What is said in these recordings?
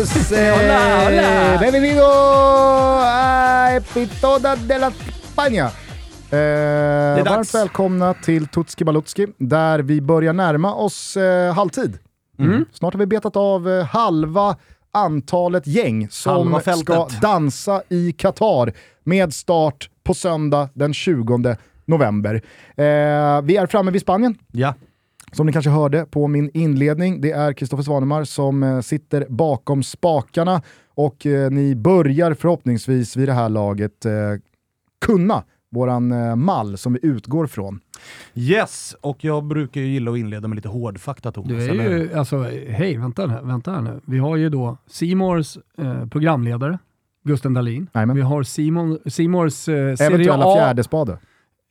muchachos! Eh, Hola, hola. Bienvenido a Epitoda de la España! Eh, varmt välkomna till Tutski Balutski, där vi börjar närma oss eh, halvtid. Mm. Snart har vi betat av eh, halva antalet gäng som ska dansa i Qatar med start på söndag den 20 november. Eh, vi är framme vid Spanien. Ja. Som ni kanske hörde på min inledning, det är Kristoffer Svanemar som eh, sitter bakom spakarna och eh, ni börjar förhoppningsvis vid det här laget eh, kunna våran eh, mall som vi utgår från. Yes, och jag brukar ju gilla att inleda med lite hårdfakta Thomas. Du är eller? ju, alltså, hej, vänta, här- vänta här nu. Vi har ju då Simors eh, programledare, Gusten Dahlin. Jajamän. Vi har Simon, Simors eh, Serie Eventuella A, fjärde spade.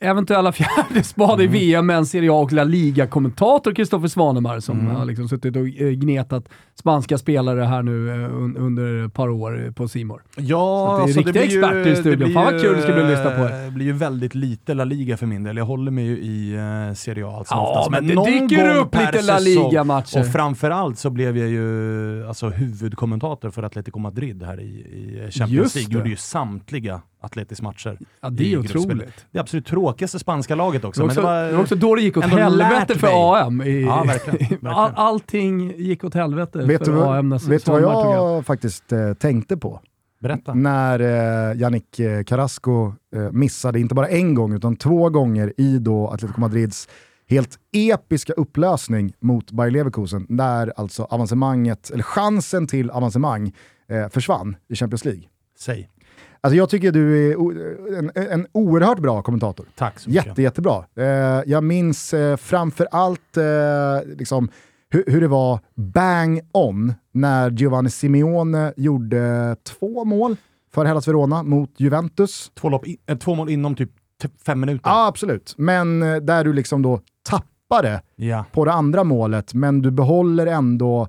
Eventuella fjärde spade i VM, men Serie A och La Liga-kommentator Kristoffer Svanemar som Mm. har liksom suttit och eh, gnetat spanska spelare här nu eh, un, under ett par år eh, på Simor. Ja, Så det är så riktiga ju- experter i studion. det blir Fan vad kul det ska bli att lyssna på er. Det blir ju väldigt lite La Liga för min del. Jag håller mig ju i uh, Serie A allt som Ja, oftast. men det någon dyker upp lite La. Liga-matcher. Och framförallt så blev jag ju alltså, huvudkommentator för Atletico Madrid här i, i Champions League. det. Gjorde ju samtliga Atletis matcher. Ja, det är otroligt. Det absolut tråkigaste spanska laget också. Det var, men också, det var, det var också då det gick åt helvete för mig. AM. I, Ja, verkligen, verkligen. All, allting gick åt helvete Vet du, för vad- AM när vet du vad över. jag faktiskt eh, tänkte på? Berätta. När eh, Yannick eh, Carrasco eh, missade, inte bara en gång utan två gånger i då Atletico Madrids helt episka upplösning mot Bayer Leverkusen, där alltså avancemanget, eller chansen till avancemang eh, försvann i Champions League. Säg. Alltså jag tycker du är en, en oerhört bra kommentator. Tack så mycket. Jätte, jättebra. Eh, jag minns eh, framför allt eh, liksom, hur, hur det var bang on när Giovanni Simeone gjorde två mål för Hellas Verona mot Juventus. Två, lopp i, eh, två mål inom typ fem minuter. Ja, absolut. Men eh, där du liksom då tappade Ja. på det andra målet, men du behåller ändå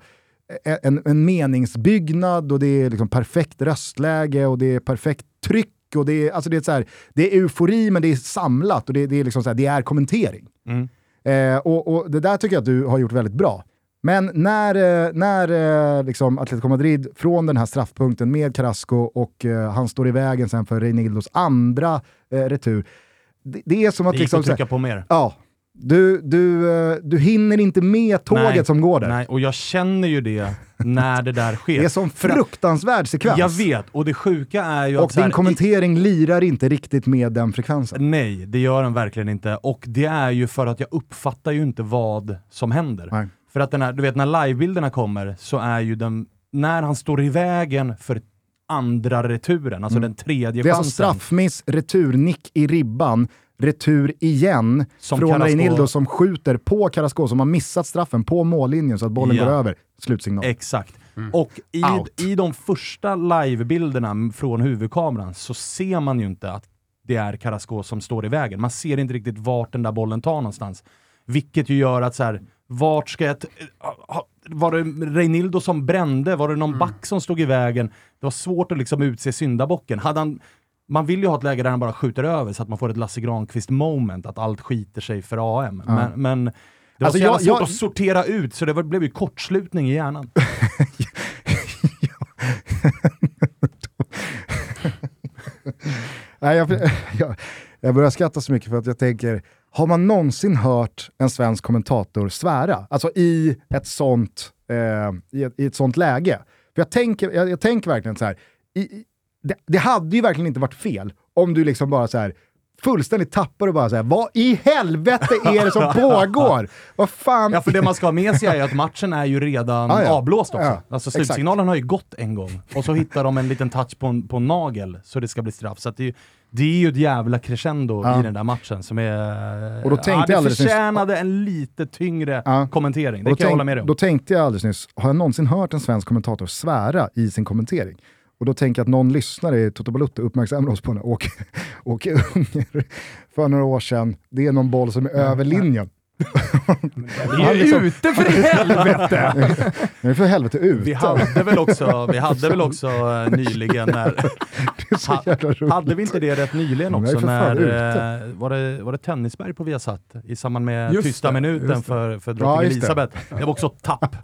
en, en meningsbyggnad och det är liksom perfekt röstläge och det är perfekt tryck och det är, alltså det är, så här, det är eufori men det är samlat och det, det, är, liksom så här, det är kommentering. Mm. Eh, och, och det där tycker jag att du har gjort väldigt bra. Men när, eh, när eh, liksom Atletico Madrid från den här straffpunkten med Carrasco och eh, han står i vägen sen för Reinildos andra eh, retur. Det, det är som att Det gick liksom, att trycka på mer. Ja. Du, du, eh, du hinner inte med tåget Nej, som går där. Nej, och jag känner ju det när det där sker. Det är som fruktansvärd sekvens. Jag vet, och det sjuka är ju Och att... här, din kommentering lirar inte riktigt med den frekvensen. Nej, det gör den verkligen inte. Och det är ju för att jag uppfattar ju inte vad som händer. Nej. För att den här, du vet när livebilderna kommer så är ju den, när han står i vägen för andra returen, alltså den tredje Mm. Det är alltså chansen. straffmiss, returnick i ribban, retur igen Som från Carrasco- Reinildo som skjuter på Carrasco som har missat straffen på mållinjen så att bollen Ja. går över. Slutsignal. Exakt. Och i, Out. i de första livebilderna från huvudkameran så ser man ju inte att det är Carrasco som står i vägen. Man ser inte riktigt vart den där bollen tar någonstans. Vilket ju gör att så här, vart ska jag... ha- Var det Reinildo som brände? Var det någon back som stod i vägen? Det var svårt att liksom utse syndabocken. Hade han, man vill ju ha ett läge där han bara skjuter över så att man får ett Lasse Granqvist moment, att allt skiter sig för AM. Men, men det var Alltså så jävla jag- svårt jag- att sortera ut, så det var, blev ju kortslutning i hjärnan. Nej, jag, jag, jag börjar skratta så mycket för att jag tänker, har man någonsin hört en svensk kommentator svära? Alltså i ett sånt, eh, i ett, i ett sånt läge. För jag tänker, jag, jag tänker verkligen så här, i, det, det hade ju verkligen inte varit fel om du liksom bara så här fullständigt tappar och bara säger vad i helvete är det som pågår? Vad fan? Ja, för det man ska ha med sig är att matchen är ju redan Ah, ja. avblåst också. Ja, alltså exakt. slutsignalen har ju gått en gång. Och så hittar de en liten touch på en, på en nagel så det ska bli straff. Så det, är ju- det är ju ett jävla crescendo Ja. i den där matchen som är... Och då tänkte ja, det alldeles nyss- förtjänade en lite tyngre Ja. kommentering. Det kan då jag hålla tänk- med dig om. Då tänkte jag alldeles nyss, har jag någonsin hört en svensk kommentator svära i sin kommentering? Och då tänker jag att någon lyssnare i Toto Balutto uppmärksammar oss på när Åke, Åke Unger för några år sedan. Det är någon boll som är över linjen. Vi är liksom- ute för helvete! Den är för helvete ute. Vi hade väl också, vi hade väl också eh, nyligen när... Det. Hade vi inte det rätt nyligen också? När, eh, var, det, var det Tennisberg på Viasat i samband med Just tysta det, minuten det. för, för Ja, drottning det. Elisabeth? Det var också tapp.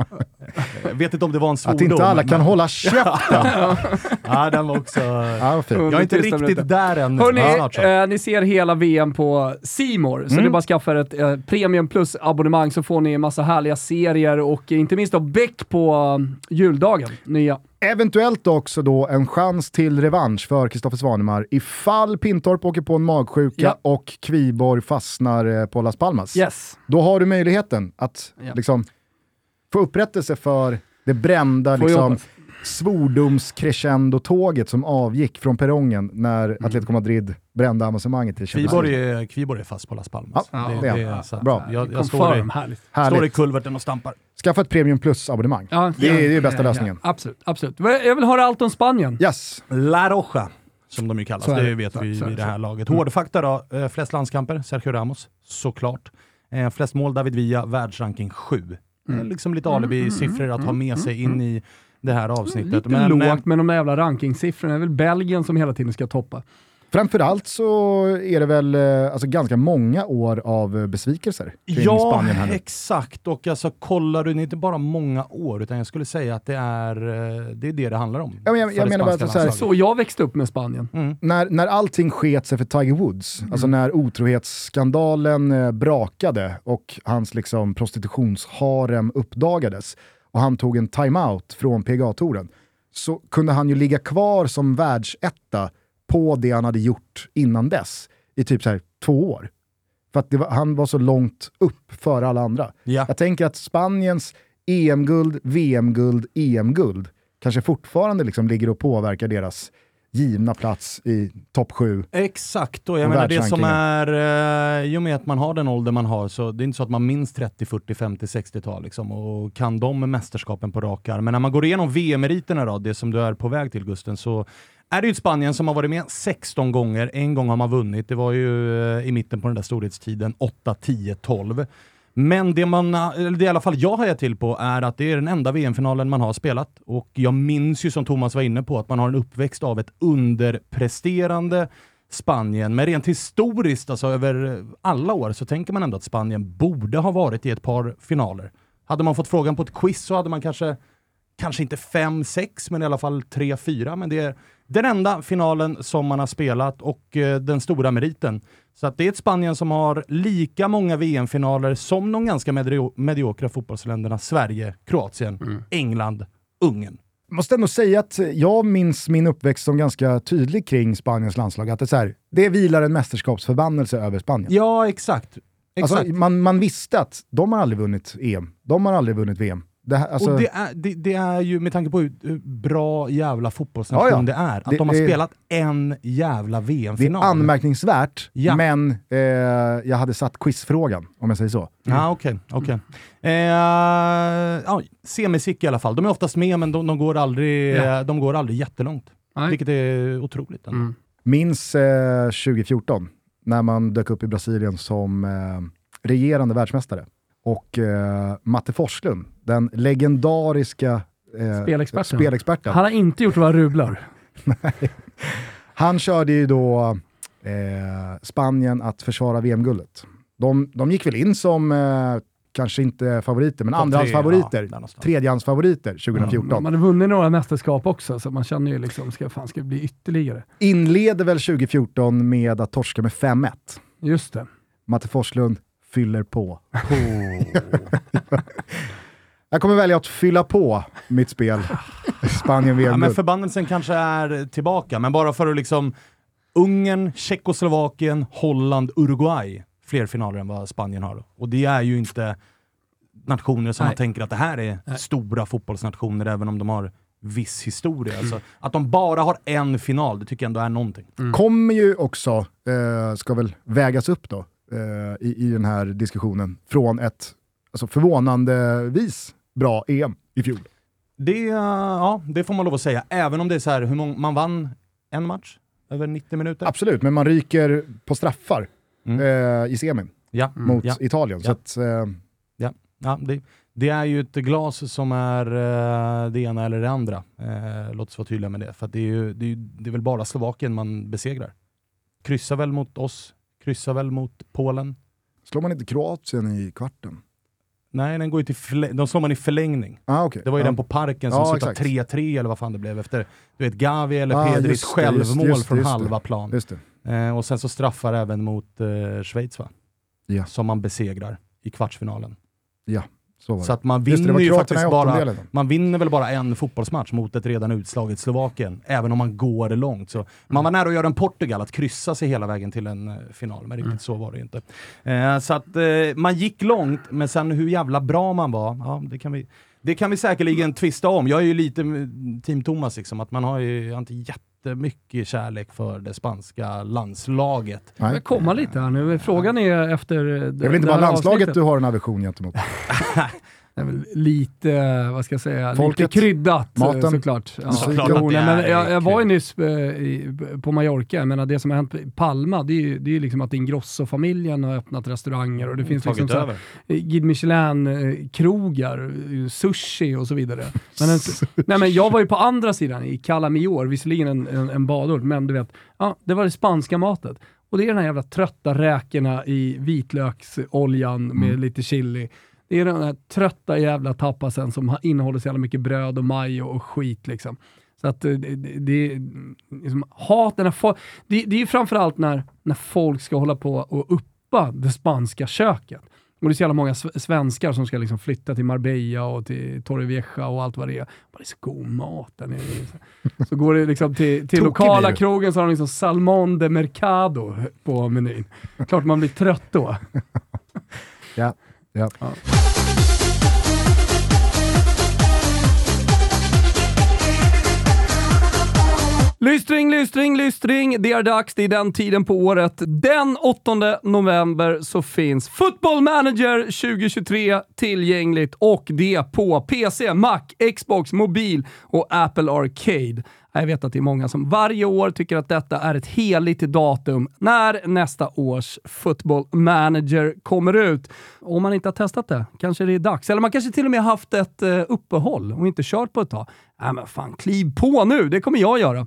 Jag vet inte om det var en svordom. Att inte alla men- kan hålla käften. Ja, den var också... Ja. Jag är inte riktigt minuter. där än. Hörni, Ja, eh, ni ser hela VM på Simor, så Mm. det är bara att skaffa er ett eh, Premium Plus-abonnemang så får ni en massa härliga serier och inte minst då Beck på eh, juldagen, nya. Eventuellt också då en chans till revansch för Kristoffer Svanemar ifall Pintorp åker på en magsjuka Ja. och Kviborg fastnar eh, på Las Palmas. Yes. Då har du möjligheten att Ja. liksom, få upprättelse för det brända liksom, svordoms-crescendo-tåget som avgick från perrongen när Mm. Atletico Madrid brände avancemanget till Champions League. Kviborg är, Kviborg är fast på Las Palmas. Ja, det är så att Bra. Jag, jag står, i, Confirm, härligt. står i Härligt. kulverten och stampar. Skaffa ett Premium Plus-abonnemang. Ja, Det är- det är ju bästa lösningen. absolut, absolut. Jag vill höra allt om Spanien. Yes. La Roja, som de ju kallas. Så är Det det. vet Så- vi så är det. det här laget. Hårdfakta då, eh, flest landskamper, Sergio Ramos, såklart. Eh, flest mål, David Villa, världsranking 7. Eh, liksom lite alibi-siffror att ha med sig in i det här avsnittet. Lite Men, eh, lågt med de där jävla rankingsiffrorna. Det är väl Belgien som hela tiden ska toppa. Framförallt så är det väl eh, alltså, ganska många år av besvikelser kring Ja, Spanien här nu. exakt. Och alltså kollar du, det är inte bara många år, utan jag skulle säga att det är eh, det, är det, det handlar om. Ja, men jag- jag menar bara så här-. Så jag växte upp med Spanien. Mm. När, när allting sket sig för Tiger Woods, alltså när otrohetsskandalen eh, brakade och hans liksom prostitutionsharem uppdagades och han tog en timeout från PGA-touren, så kunde han ju ligga kvar som världsetta på det han hade gjort innan dess i typ så här två år. För att var, han var så långt upp före alla andra. Ja. Jag tänker att Spaniens EM-guld, VM-guld, EM-guld kanske fortfarande liksom ligger och påverkar deras givna plats i topp sju. Exakt, och jag menar det som är, eh, i och med att man har den ålder man har, så det är inte så att man minns 30, 40, 50, 60-tal liksom, och kan de mästerskapen på rak arm. Men när man går igenom VM-meriterna då, det som du är på väg till Gusten, så är det ju Spanien som har varit med 16 gånger. En gång har man vunnit, det var ju eh, i mitten på den där storhetstiden, 8, 10, 12. Men det man, eller det i alla fall jag hajar till på är att det är den enda VM-finalen man har spelat. Och jag minns ju som Thomas var inne på att man har en uppväxt av ett underpresterande Spanien. Men rent historiskt, alltså över alla år, så tänker man ändå att Spanien borde ha varit i ett par finaler. Hade man fått frågan på ett quiz så hade man kanske, kanske inte fem, sex, men i alla fall tre, fyra. Men det är den enda finalen som man har spelat och eh, den stora meriten. Så att det är ett Spanien som har lika många VM-finaler som de ganska medio- mediokra fotbollsländerna Sverige, Kroatien, England, Ungern. Jag måste ändå säga att jag minns min uppväxt som ganska tydlig kring Spaniens landslag. Att det, är så här, det vilar en mästerskapsförbannelse över Spanien. Ja, exakt. exakt. Alltså, man, man visste att de har aldrig vunnit EM, de har aldrig vunnit VM. Det, här- alltså, och det är, det, det är ju, med tanke på hur hur bra jävla fotbollsnation Ja, ja. det är, att Det- de har det- spelat en jävla det är VM-final. anmärkningsvärt, Ja. men eh, jag hade satt quizfrågan, om jag säger så. Ja, okej. okej. Eh, ja, semisick i alla fall. De är oftast med, men de, de, går, aldrig, Ja. eh, de går aldrig jättelångt. Nej. Vilket är otroligt. Ändå. Mm. Minns eh, 2014, när man dök upp i Brasilien som eh, regerande världsmästare. Och eh, Matte Forslund, den legendariska eh, Spelexperten. spelexperten. Han har inte gjort några rublar. Han körde ju då eh, Spanien att försvara VM-guldet. De, de gick väl in som, eh, kanske inte favoriter, men andrahandsfavoriter. ja. Tredjehandsfavoriter 2014. Man hade vunnit några mästerskap också, så man känner ju liksom, ska, fan, ska det bli ytterligare? Inleder väl 2014 med att torska med 5-1. Just det. Matte Forslund fyller på. Jag kommer välja att fylla på mitt spel. Spanien Ja, men förbannelsen kanske är tillbaka, men bara för att liksom Ungern, Tjeckoslovakien, Holland, Uruguay. Fler finaler än vad Spanien har. Och det är ju inte nationer som Nej. man tänker att det här är Nej. stora fotbollsnationer, även om de har viss historia. Alltså, att de bara har en final, det tycker jag ändå är någonting. kommer ju också, eh, ska väl vägas upp då, eh, i, i den här diskussionen, från ett alltså förvånandevis bra EM i fjol. Det, ja, det får man lov att säga, även om det är så här, hur många, man vann en match över 90 minuter. Absolut, men man ryker på straffar Mm. eh, i semin Ja, mot ja. Italien. Ja. att, eh, Ja, det, det är ju ett glas som är eh, det ena eller det andra. Eh, låt oss vara tydliga med det. För det, är ju, det, är ju, det är väl bara Slovakien man besegrar. Kryssar väl mot oss, kryssar väl mot Polen. slår man inte Kroatien i kvarten? Nej, den går ju till de slår man i förlängning. Ah, okay. Det var ju ja. den på Parken som Ja, slutade exakt. 3-3 eller vad fan det blev efter du vet, Gavi eller Ah, Pedris just självmål just just från halva plan. Just det. Eh, och sen så straffar även mot eh, Schweiz va? Ja. Som man besegrar i kvartsfinalen. Ja, så det. Så att man det, det vinner var ju faktiskt bara, man vinner väl bara en fotbollsmatch mot ett redan utslaget Slovakien, även om man går långt. Så man var nära att göra en Portugal, att kryssa sig hela vägen till en eh, final, men riktigt så var det ju inte. Eh, så att eh, man gick långt, men sen hur jävla bra man var, ja, det kan vi det kan vi säkerligen tvista om. Jag är ju lite mm, team Thomas, liksom, att man har ju inte jättemycket kärlek för det spanska landslaget. Jag Nej. komma lite här nu. Frågan är efter... Det är väl inte bara landslaget du har en aversion gentemot? Lite, vad ska jag säga, Folket, lite kryddat eh, maten, såklart. Ja. nej, men jag, jag var ju nyss eh, på Mallorca, jag menar det som har hänt i Palma, det är ju det är liksom att Ingrosso-familjen har öppnat restauranger och det finns liksom Tagit så här, över. eh, Guide Michelin-krogar, eh, sushi och så vidare. Men, en, nej, men jag var ju på andra sidan, i Cala Mior, visserligen en, en, en badort, men du vet, ja, det var det spanska matet. Och det är den här jävla trötta räkorna i vitlöksoljan med lite chili. Det är den här trötta jävla tapasen som innehåller så jävla mycket bröd och majo och skit liksom. Så att eh, det, det, är liksom, hat, den här fo- det, det är ju framförallt när, när folk ska hålla på och uppa det spanska köket. Och det är så jävla många sv- svenskar som ska liksom flytta till Marbella och till Torrevieja och allt vad det är. Bara, det är så god mat där nere. Så går det liksom till, till lokala krogen så har de liksom Salmon de Mercado på menyn. Klart man blir trött då. Ja. Ja. Lystring, lystring, lystring. Det är dags, det är den tiden på året. Den 8 november så finns Football Manager 2023 tillgängligt och det på PC, Mac, Xbox, mobil och Apple Arcade. Jag vet att det är många som varje år tycker att detta är ett heligt datum när nästa års Football Manager kommer ut. Om man inte har testat det, kanske det är dags. Eller man kanske till och med haft ett eh, uppehåll och inte kört på ett tag. Nej men fan, kliv på nu, det kommer jag göra.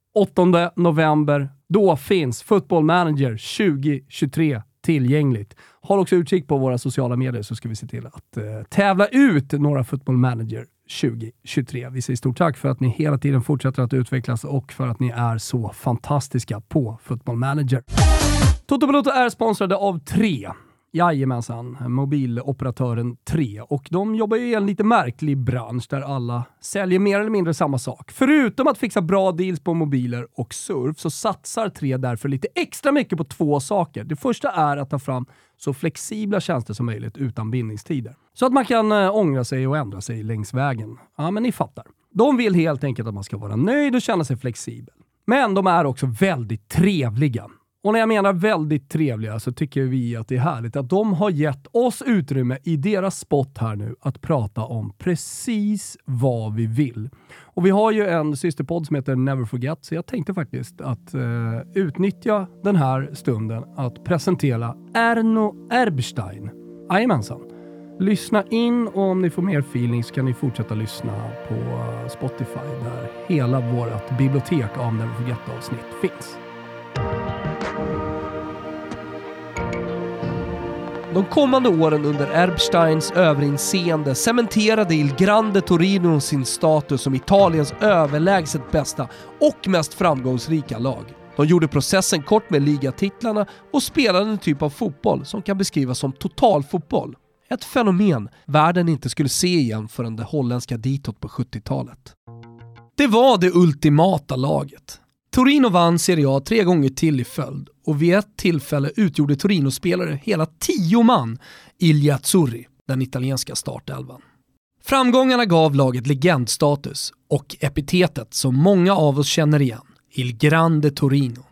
8 november, då finns Football Manager 2023 tillgängligt. Håll också utkik på våra sociala medier så ska vi se till att eh, tävla ut några Football Manager 2023. Vi säger stort tack för att ni hela tiden fortsätter att utvecklas och för att ni är så fantastiska på Football Manager. Toto Balotto är sponsrade av tre. Jajamensan, mobiloperatören 3. Och de jobbar ju i en lite märklig bransch där alla säljer mer eller mindre samma sak. Förutom att fixa bra deals på mobiler och surf så satsar 3 därför lite extra mycket på två saker. Det första är att ta fram så flexibla tjänster som möjligt utan bindningstider. Så att man kan eh, ångra sig och ändra sig längs vägen. Ja, men ni fattar. De vill helt enkelt att man ska vara nöjd och känna sig flexibel. Men de är också väldigt trevliga. Och när jag menar väldigt trevliga så tycker vi att det är härligt att de har gett oss utrymme i deras spot här nu att prata om precis vad vi vill. Och vi har ju en systerpodd som heter Never Forget, så jag tänkte faktiskt att eh, utnyttja den här stunden att presentera Erno Erbstein. Jajamensan. Lyssna in och om ni får mer feeling så kan ni fortsätta lyssna på eh, Spotify där hela vårt bibliotek av Never Forget-avsnitt finns. De kommande åren under Erbsteins överinseende cementerade Il Grande Torino sin status som Italiens överlägset bästa och mest framgångsrika lag. De gjorde processen kort med ligatitlarna och spelade en typ av fotboll som kan beskrivas som totalfotboll. Ett fenomen världen inte skulle se igen förrän det holländska ditåt på 70-talet. Det var det ultimata laget. Torino vann Serie A tre gånger till i följd och vid ett tillfälle utgjorde Torino-spelare hela tio man i Liazzurri, den italienska startelvan. Framgångarna gav laget legendstatus och epitetet som många av oss känner igen, Il Grande Torino.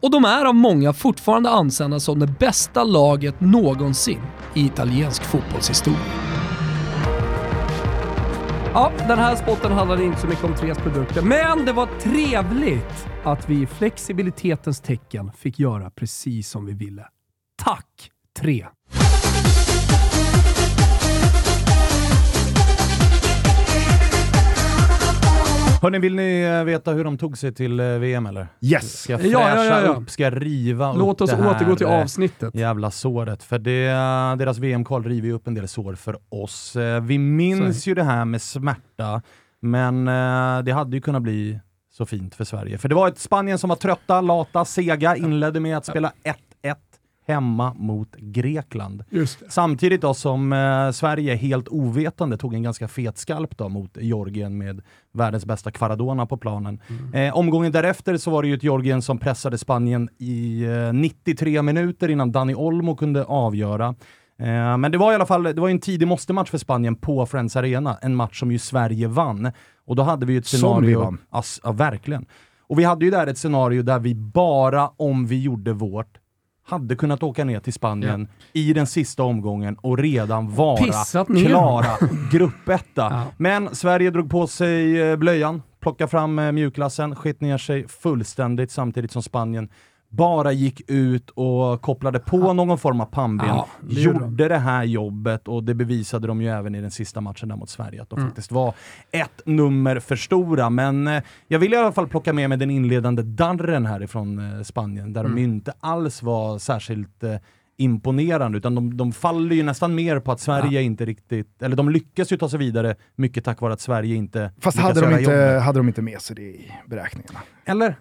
Och de är av många fortfarande ansedda som det bästa laget någonsin i italiensk fotbollshistoria. Ja, den här spotten handlade inte så mycket om Tres produkter, men det var trevligt att vi i flexibilitetens tecken fick göra precis som vi ville. Tack, Tre! Hörni, vill ni eh, veta hur de tog sig till eh, VM eller? Yes! Ska jag Ja, fräscha ja, ja, ja. upp, ska jag riva Låt upp oss det här återgå till eh, avsnittet. jävla såret? För det, deras VM-kval river ju upp en del sår för oss. Vi minns ju det här med smärta, men det hade ju kunnat bli så fint för Sverige. För det var ett Spanien som var trötta, lata, sega, inledde med att spela 1-1 hemma mot Grekland. Samtidigt då som eh, Sverige helt ovetande tog en ganska fet skalp då mot Georgien med världens bästa Kvaradona på planen. Eh, omgången därefter så var det ju ett Georgien som pressade Spanien i eh, 93 minuter innan Dani Olmo kunde avgöra. Eh, men det var i alla fall det var en tidig måste-match för Spanien på Friends Arena, en match som ju Sverige vann. Och då hade vi ju ett Som scenario... vi vann. Ja, s- ja, verkligen. Och vi hade ju där ett scenario där vi bara om vi gjorde vårt hade kunnat åka ner till Spanien i den sista omgången och redan vara klara gruppetta. Ja. Men Sverige drog på sig eh, blöjan, plockade fram eh, mjukglassen, skit ner sig fullständigt samtidigt som Spanien bara gick ut och kopplade på någon form av pannben, Ja, det gjorde det här jobbet och det bevisade de ju även i den sista matchen där mot Sverige, att de faktiskt var ett nummer för stora. Men eh, jag vill i alla fall plocka med mig den inledande darren härifrån eh, Spanien, där de ju inte alls var särskilt eh, imponerande, utan de, de faller ju nästan mer på att Sverige inte riktigt, eller de lyckas ju ta sig vidare mycket tack vare att Sverige inte Fast hade de, inte, jobbet. hade de inte med sig det i beräkningarna? Eller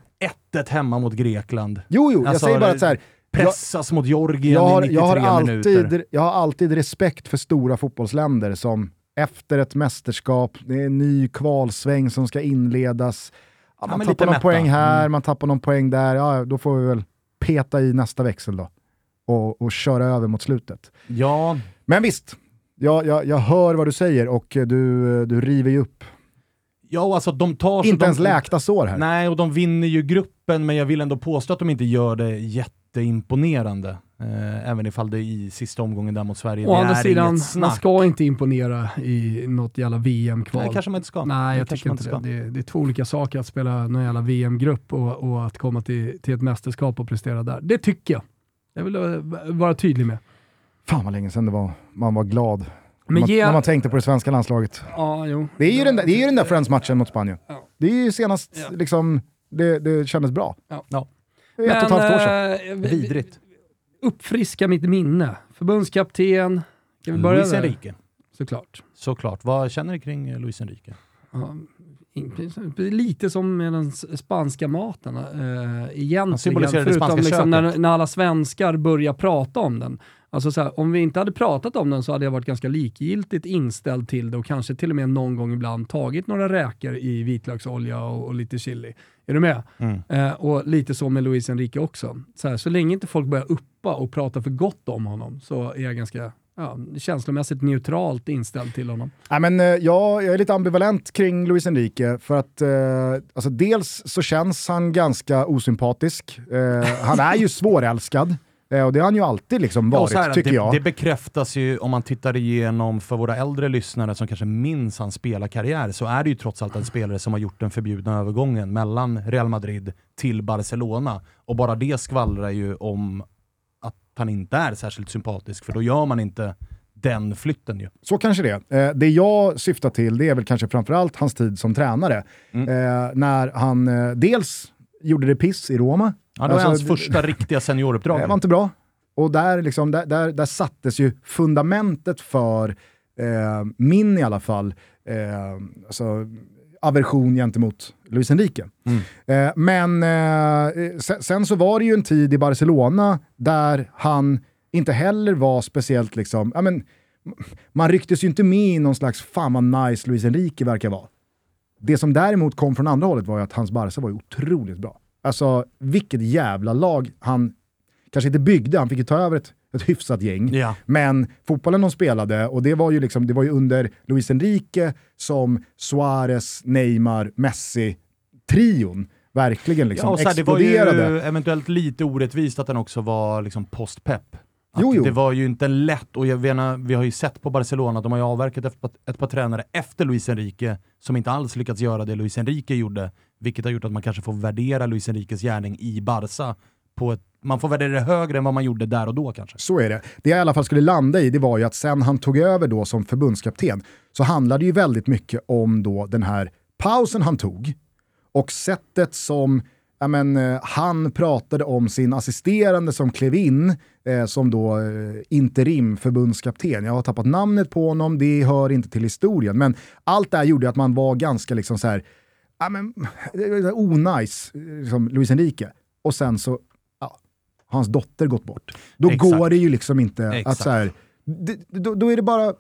1-1 hemma mot Grekland. Jo, jo, jag Alltså, säger bara att så här, jag, Pressas mot Georgien jag, har, i 93 jag, har minuter. alltid, jag har alltid respekt för stora fotbollsländer som efter ett mästerskap, det är en ny kvalsväng som ska inledas. Ja, man men tappar någon mätta. poäng här, Mm. man tappar någon poäng där. Ja, då får vi väl peta i nästa växel då och, och köra över mot slutet. Ja, Men visst, jag, jag, jag hör vad du säger och du, du river ju upp. ja alltså de tar... så Inte de, ens läkta sår här. Nej, och de vinner ju gruppen, men jag vill ändå påstå att de inte gör det jätteimponerande. Eh, även ifall det i sista omgången där mot Sverige, Å det andra är sidan, inget man snack. ska inte imponera i något jävla VM-kval. Nej, kanske man inte ska. Nej, jag Det kanske tycker man inte ska. det. det. Det är två olika saker att spela någon jävla VM-grupp och, och att komma till, till ett mästerskap och prestera där. Det tycker jag. Jag vill eh, vara tydlig med. Fan vad länge sedan det var, man var glad. Men när, man, ge- när man tänkte på det svenska landslaget. Ja, jo. Det är ju den där, det är ju den där Friends-matchen mot Spanien. Ja. Det är ju senast Ja. liksom, det, det kändes bra. Ja. Ja. Det är ett och ett halvt år sedan. vi- Vidrigt. Uppfriska mitt minne. Förbundskapten. Kan vi börja Luis? Enrique. Såklart. Såklart. Vad känner du kring eh, Luis Enrique? Lite som med den spanska maten eh, egentligen. Förutom liksom när, när alla svenskar börjar prata om den. Alltså så här, om vi inte hade pratat om den så hade jag varit ganska likgiltigt inställd till det och kanske till och med någon gång ibland tagit några räkor i vitlöksolja och, och lite chili. Är du med? Mm. Eh, och lite så med Luis Enrique också. Så, här, så länge inte folk börjar uppa och prata för gott om honom så är jag ganska ja, känslomässigt neutralt inställd till honom. Nej, men, eh, jag, jag är lite ambivalent kring Luis Enrique för att eh, alltså, dels så känns han ganska osympatisk. Eh, han är ju svårälskad eh, och det har han ju alltid liksom Ja, varit, så här, tycker det, jag. det bekräftas ju om man tittar igenom för våra äldre lyssnare som kanske minns hans spelarkarriär, så är det ju trots allt en spelare som har gjort den förbjudna övergången mellan Real Madrid till Barcelona. Och bara det skvallrar ju om han inte är särskilt sympatisk, för då gör man inte den flytten ju. Så kanske det. Eh, det jag syftar till det är väl kanske framförallt hans tid som tränare. Mm. Eh, när han eh, dels gjorde det piss i Roma. Ja, det var Alltså, hans första riktiga senioruppdrag. Det var inte bra. Och där, liksom, där, där, där sattes ju fundamentet för eh, min i alla fall eh, alltså, aversion gentemot Luis Enrique. Eh, men eh, sen, sen så var det ju en tid i Barcelona där han inte heller var speciellt liksom, ja, men, man rycktes ju inte med i någon slags fan vad nice Luis Enrique verkar vara. Det som däremot kom från andra hållet var ju att hans Barca var ju otroligt bra. Alltså vilket jävla lag han kanske inte byggde, han fick ju ta över ett, ett hyfsat gäng. Ja. Men fotbollen de spelade, och det var ju, liksom, det var ju under Luis Enrique som Suarez, Neymar, Messi-trion verkligen liksom ja, och så här, det var exploderade. ju eventuellt lite orättvist att den också var liksom post-pepp. Jo, jo. Det var ju inte lätt, och jag menar, vi har ju sett på Barcelona att de har ju avverkat ett par, ett par tränare efter Luis Enrique som inte alls lyckats göra det Luis Enrique gjorde, vilket har gjort att man kanske får värdera Luis Enriques gärning i Barca på ett, man får värdera det högre än vad man gjorde där och då kanske. Så är det. Det jag i alla fall skulle landa i det var ju att sen han tog över då som förbundskapten så handlade det ju väldigt mycket om då den här pausen han tog och sättet som ja, men, eh, han pratade om sin assisterande som klev in eh, som då eh, interim förbundskapten. Jag har tappat namnet på honom, det hör inte till historien. Men allt det här gjorde att man var ganska liksom så här, ja, men, eh, onajs, liksom Luis Enrique. Och sen så hans dotter gått bort. Då Exakt. går det ju liksom inte att Exakt. så här, då, då är det bara,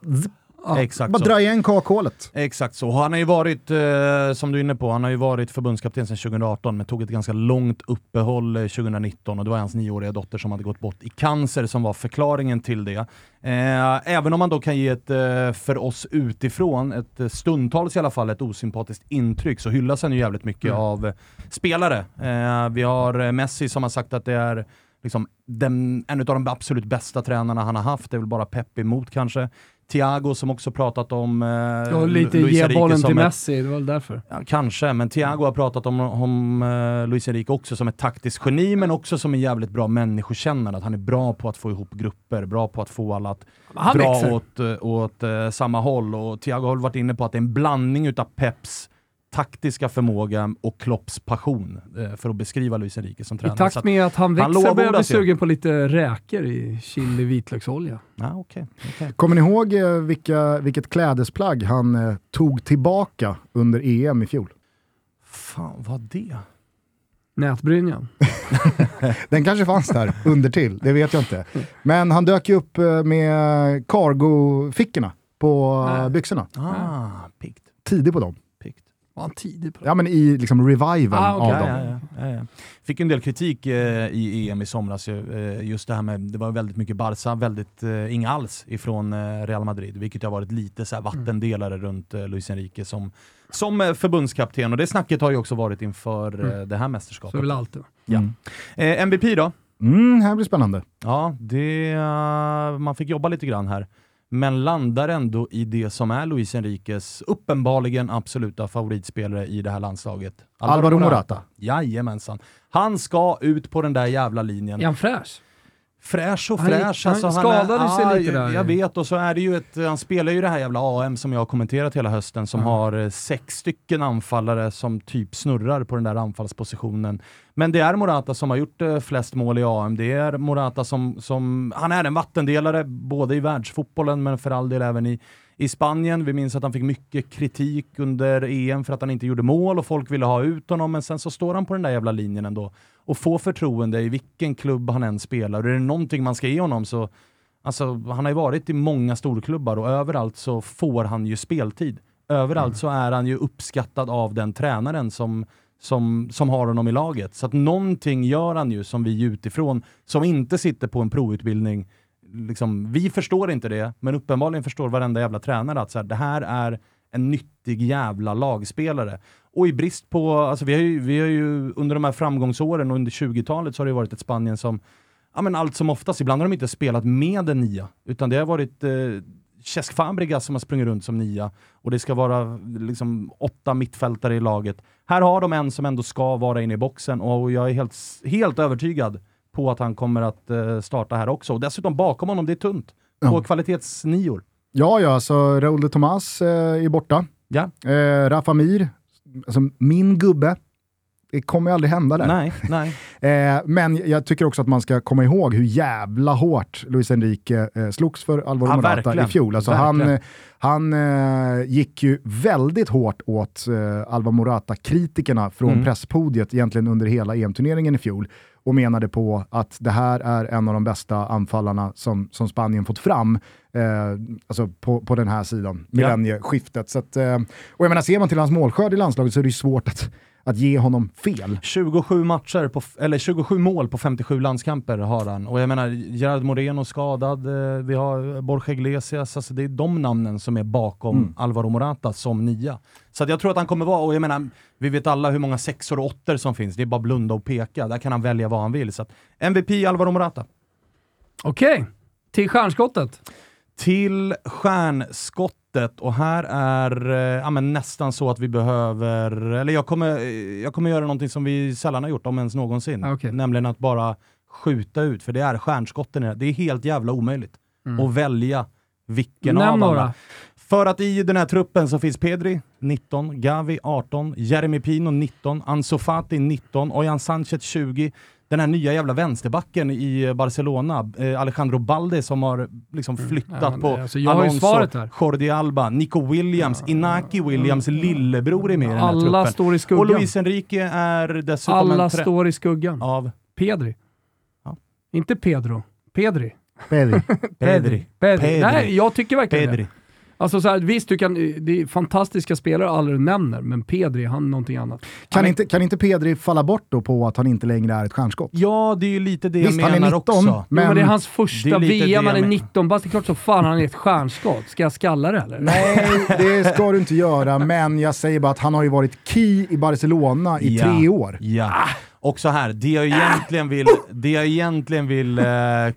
Exakt bara så. dra igen kakhålet. Exakt så. Han har ju varit, eh, som du är inne på, han har ju varit förbundskapten sedan 2018 men tog ett ganska långt uppehåll eh, 2019 och det var hans nioåriga dotter som hade gått bort i cancer som var förklaringen till det. Eh, även om man då kan ge ett, eh, för oss utifrån, ett eh, stundtals i alla fall, ett osympatiskt intryck så hyllas han ju jävligt mycket av eh, spelare. Eh, vi har eh, Messi som har sagt att det är liksom den, en av de absolut bästa tränarna han har haft, det är väl bara Pep emot kanske. Thiago som också pratat om eh, Och lite Luis ge bollen till ett- Messi, det var väl därför. Ja, kanske, men Thiago har pratat om, om uh, Luis Enrique också som ett taktiskt geni, men också som en jävligt bra människokännare. Att han är bra på att få ihop grupper, bra på att få alla att Han dra växer. åt, eh, åt eh, samma håll. Och Thiago har varit inne på att det är en blandning utav Peps taktiska förmåga och Klopps passion eh, för att beskriva Luis Enrique som I tränare. Så takt med att han växer lovordas börjar jag bli sugen på lite räkor i chili vitlöksolja. Ja, okej, okej. Kommer ni ihåg eh, vilka, vilket klädesplagg han eh, tog tillbaka under EM i fjol? Fan, vad det? Nätbrynjan. Den kanske fanns där under till, det vet jag inte. Men han dök ju upp eh, med cargo-fickorna på Nej. byxorna. Ah. Tidig på dem. Var han tidig på det? Ja men i liksom reviven Ah, okej. av dem. ja, ja, ja, ja. Fick en del kritik eh, i EM i somras, ju, eh, just det här med, det var väldigt mycket Barca, väldigt eh, inga alls ifrån eh, Real Madrid, vilket har varit lite så här vattendelare runt eh, Luis Enrique som, som eh, förbundskapten. Och det snacket har ju också varit inför eh, det här Så är mästerskapet. väl alltid. Ja. Mm. Eh, MVP då? Mm, här blir spännande. Ja, det, man fick jobba lite grann här. Men landar ändå i det som är Luis Enriques uppenbarligen absoluta favoritspelare i det här landslaget. Alvaro Morata. Jajamensan. Han ska ut på den där jävla linjen. Är han fräsch? Fräsch och Han- fräsch. han alltså, skadade sig ja, lite där. Jag vet, och så är det ju ett, han spelar ju det här jävla AM som jag har kommenterat hela hösten, som har eh, sex stycken anfallare som typ snurrar på den där anfallspositionen. Men det är Morata som har gjort eh, flest mål i AM. Det är Morata som, som, han är en vattendelare både i världsfotbollen men för all del även i, i Spanien. Vi minns att han fick mycket kritik under EM för att han inte gjorde mål och folk ville ha ut honom, men sen så står han på den där jävla linjen ändå och får förtroende i vilken klubb han än spelar. Och är det någonting man ska ge honom så, alltså han har ju varit i många storklubbar och överallt så får han ju speltid. Överallt så är han ju uppskattad av den tränaren som, som, som har honom i laget. Så att någonting gör han ju som vi utifrån, som inte sitter på en provutbildning, liksom, vi förstår inte det, men uppenbarligen förstår varenda jävla tränare att så här, det här är en nyttig jävla lagspelare. Och i brist på, alltså vi har ju, vi har ju under de här framgångsåren och under 20-talet så har det varit ett Spanien som, ja men allt som oftast, ibland har de inte spelat med en nia, utan det har varit eh, Cesc Fabregas som har sprungit runt som nia och det ska vara liksom åtta mittfältare i laget. Här har de en som ändå ska vara inne i boxen och jag är helt, helt övertygad på att han kommer att eh, starta här också. Och dessutom bakom honom, det är tunt. På Ja. kvalitetsnior. Ja, ja, så Raúl de Tomas eh, är borta. Ja. Eh, Rafa Mir, alltså min gubbe. Det kommer ju aldrig hända där. Nej, nej. Eh, men jag tycker också att man ska komma ihåg hur jävla hårt Luis Enrique eh, slogs för Alvaro Ja, Morata verkligen. i fjol. Alltså han Verkligen. eh, han eh, gick ju väldigt hårt åt eh, Alvaro Morata-kritikerna från Mm. presspodiet egentligen under hela EM-turneringen i fjol och menade på att det här är en av de bästa anfallarna som, som Spanien fått fram eh, alltså på, på den här sidan, millennieskiftet. Så att, eh, och jag menar, ser man till hans målskörd i landslaget så är det ju svårt att att ge honom fel. 27 matcher, på, eller 27 mål på 57 landskamper har han. Och jag menar, Gerard Moreno skadad, eh, vi har Borja Iglesias, alltså det är de namnen som är bakom Mm. Alvaro Morata som nia. Så att jag tror att han kommer vara, och jag menar, vi vet alla hur många sexor och åttor som finns, det är bara blunda och peka, där kan han välja vad han vill. Så att MVP Alvaro Morata. Okej, till stjärnskottet. Till stjärnskottet och här är eh, ja, nästan så att vi behöver, eller jag kommer, eh, jag kommer göra någonting som vi sällan har gjort, om ens någonsin. Ah, okej. Nämligen att bara skjuta ut, för det är stjärnskotten i det. Det är helt jävla omöjligt att välja vilken Nämn av alla. några. För att i den här truppen så finns Pedri 19, Gavi 18, Jeremy Pino 19, Ansu Fati 19, Ojan Sanchez 20, den här nya jävla vänsterbacken i Barcelona, eh, Alejandro Balde som har liksom flyttat Ja, men, på alltså, jag har ju Alonso. Jordi Alba, Nico Williams, Inaki Williams lillebror är med i den här Alla truppen. står i skuggan. Och Luis Enrique är dessutom Alla står i skuggan. av Pedri. Ja. Inte Pedro. Pedri. Pedri. Pedri. Pedri. Nej, jag tycker verkligen Pedri. det. Alltså så här, visst, du kan, det är fantastiska spelare alla du nämner, men Pedri, han är någonting annat. Kan, inte, kan inte Pedri falla bort då på att han inte längre är ett stjärnskott? Ja, det är ju lite det Visst, jag han är menar 19, också. Men, men... men det är hans första Det är lite VM, han är jag 19 bast. Det är klart så fan han är ett stjärnskott. Ska jag skalla det eller? Nej, det ska du inte göra, men jag säger bara att han har ju varit key i Barcelona i Ja. tre år. Ja. Och så här, det jag egentligen vill, det jag egentligen vill eh,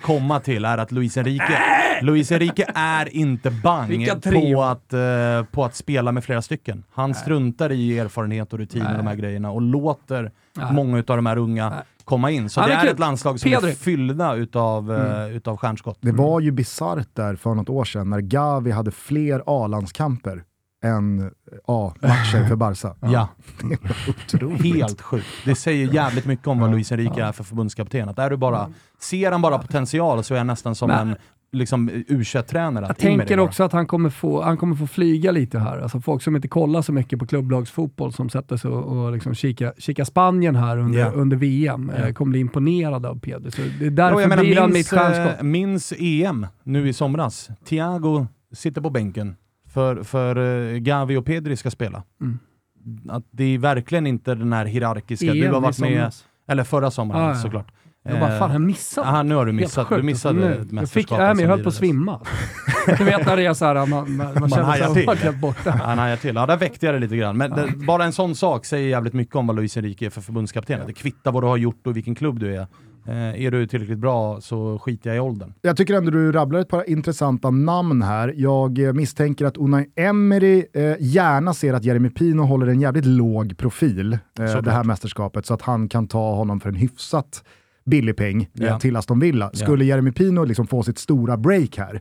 komma till är att Luis Enrique, Luis Enrique är inte bang på att, eh, på att spela med flera stycken. Han struntar i erfarenhet och rutin och de här grejerna och låter Nej. många av de här unga Nej. komma in. Så det är är ett landslag som Pedri. är fyllda utav, eh, utav stjärnskott. Det var ju bisarrt där för något år sedan när Gavi hade fler A-landskamper än eh, A-matcher för Barca. Ja, Otroligt. helt sjukt. Det säger jävligt mycket om vad Luis Enrique är för förbundskapten. Att är du bara, ser han bara potential så är han nästan som Men- en liksom, U21-tränare. Jag tänker också att han kommer, få, han kommer få flyga lite här. Alltså folk som inte kollar så mycket på klubblagsfotboll som sätter sig och, och liksom kika, kika Spanien här under, Ja. under VM eh, kommer bli imponerade av Pedri. Så det är därför Jo, jag menar, blir han mitt minns, stjärnskott. eh, minns EM nu i somras. Thiago sitter på bänken för, för eh, Gavi och Pedri ska spela. Mm. Att det är verkligen inte den här hierarkiska, du EM har i varit med, somras. eller förra sommaren Ah, ja. såklart. Jag bara, fan, jag missade. Aha, nu har du Helt missat, du missade Nu- ett jag fick, äh, men jag höll på att svimma. du vet när det är såhär, man, man, man känner hajar sig man glömt borta. Han hajar till. Ja, där väckte jag det lite grann. Men det, bara en sån sak säger jävligt mycket om vad Luis Enrique är för förbundskapten. Det kvittar vad du har gjort och vilken klubb du är. Eh, är du tillräckligt bra så skiter jag i åldern. Jag tycker ändå du rabblar ett par intressanta namn här. Jag eh, misstänker att Unai Emery eh, gärna ser att Jeremy Pino håller en jävligt låg profil eh, det här mästerskapet så att han kan ta honom för en hyfsat billig peng eh, Ja. till Aston Villa. Ja. Skulle Jeremy Pino liksom få sitt stora break här,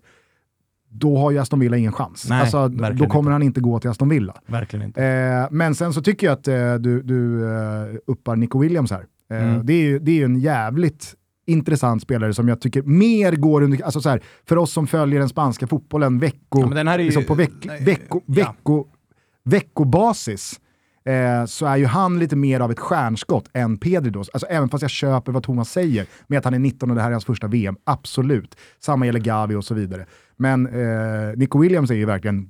då har ju Aston Villa ingen chans. Nej, alltså, då kommer inte. han inte gå till Aston Villa. Verkligen inte. Eh, men sen så tycker jag att eh, du, du eh, uppar Nico Williams här. Eh, Mm. det, är ju, det är ju en jävligt intressant spelare som jag tycker mer går under, alltså så här, för oss som följer den spanska fotbollen vecko, Ja, är ju- liksom på veck, Nej, vecko, ja. vecko, veckobasis eh, så är ju han lite mer av ett stjärnskott än Pedri då. Alltså, även fast jag köper vad Thomas säger med att han är 19 och det här är hans första VM, absolut. Samma gäller Gavi och så vidare. Men eh, Nico Williams är ju verkligen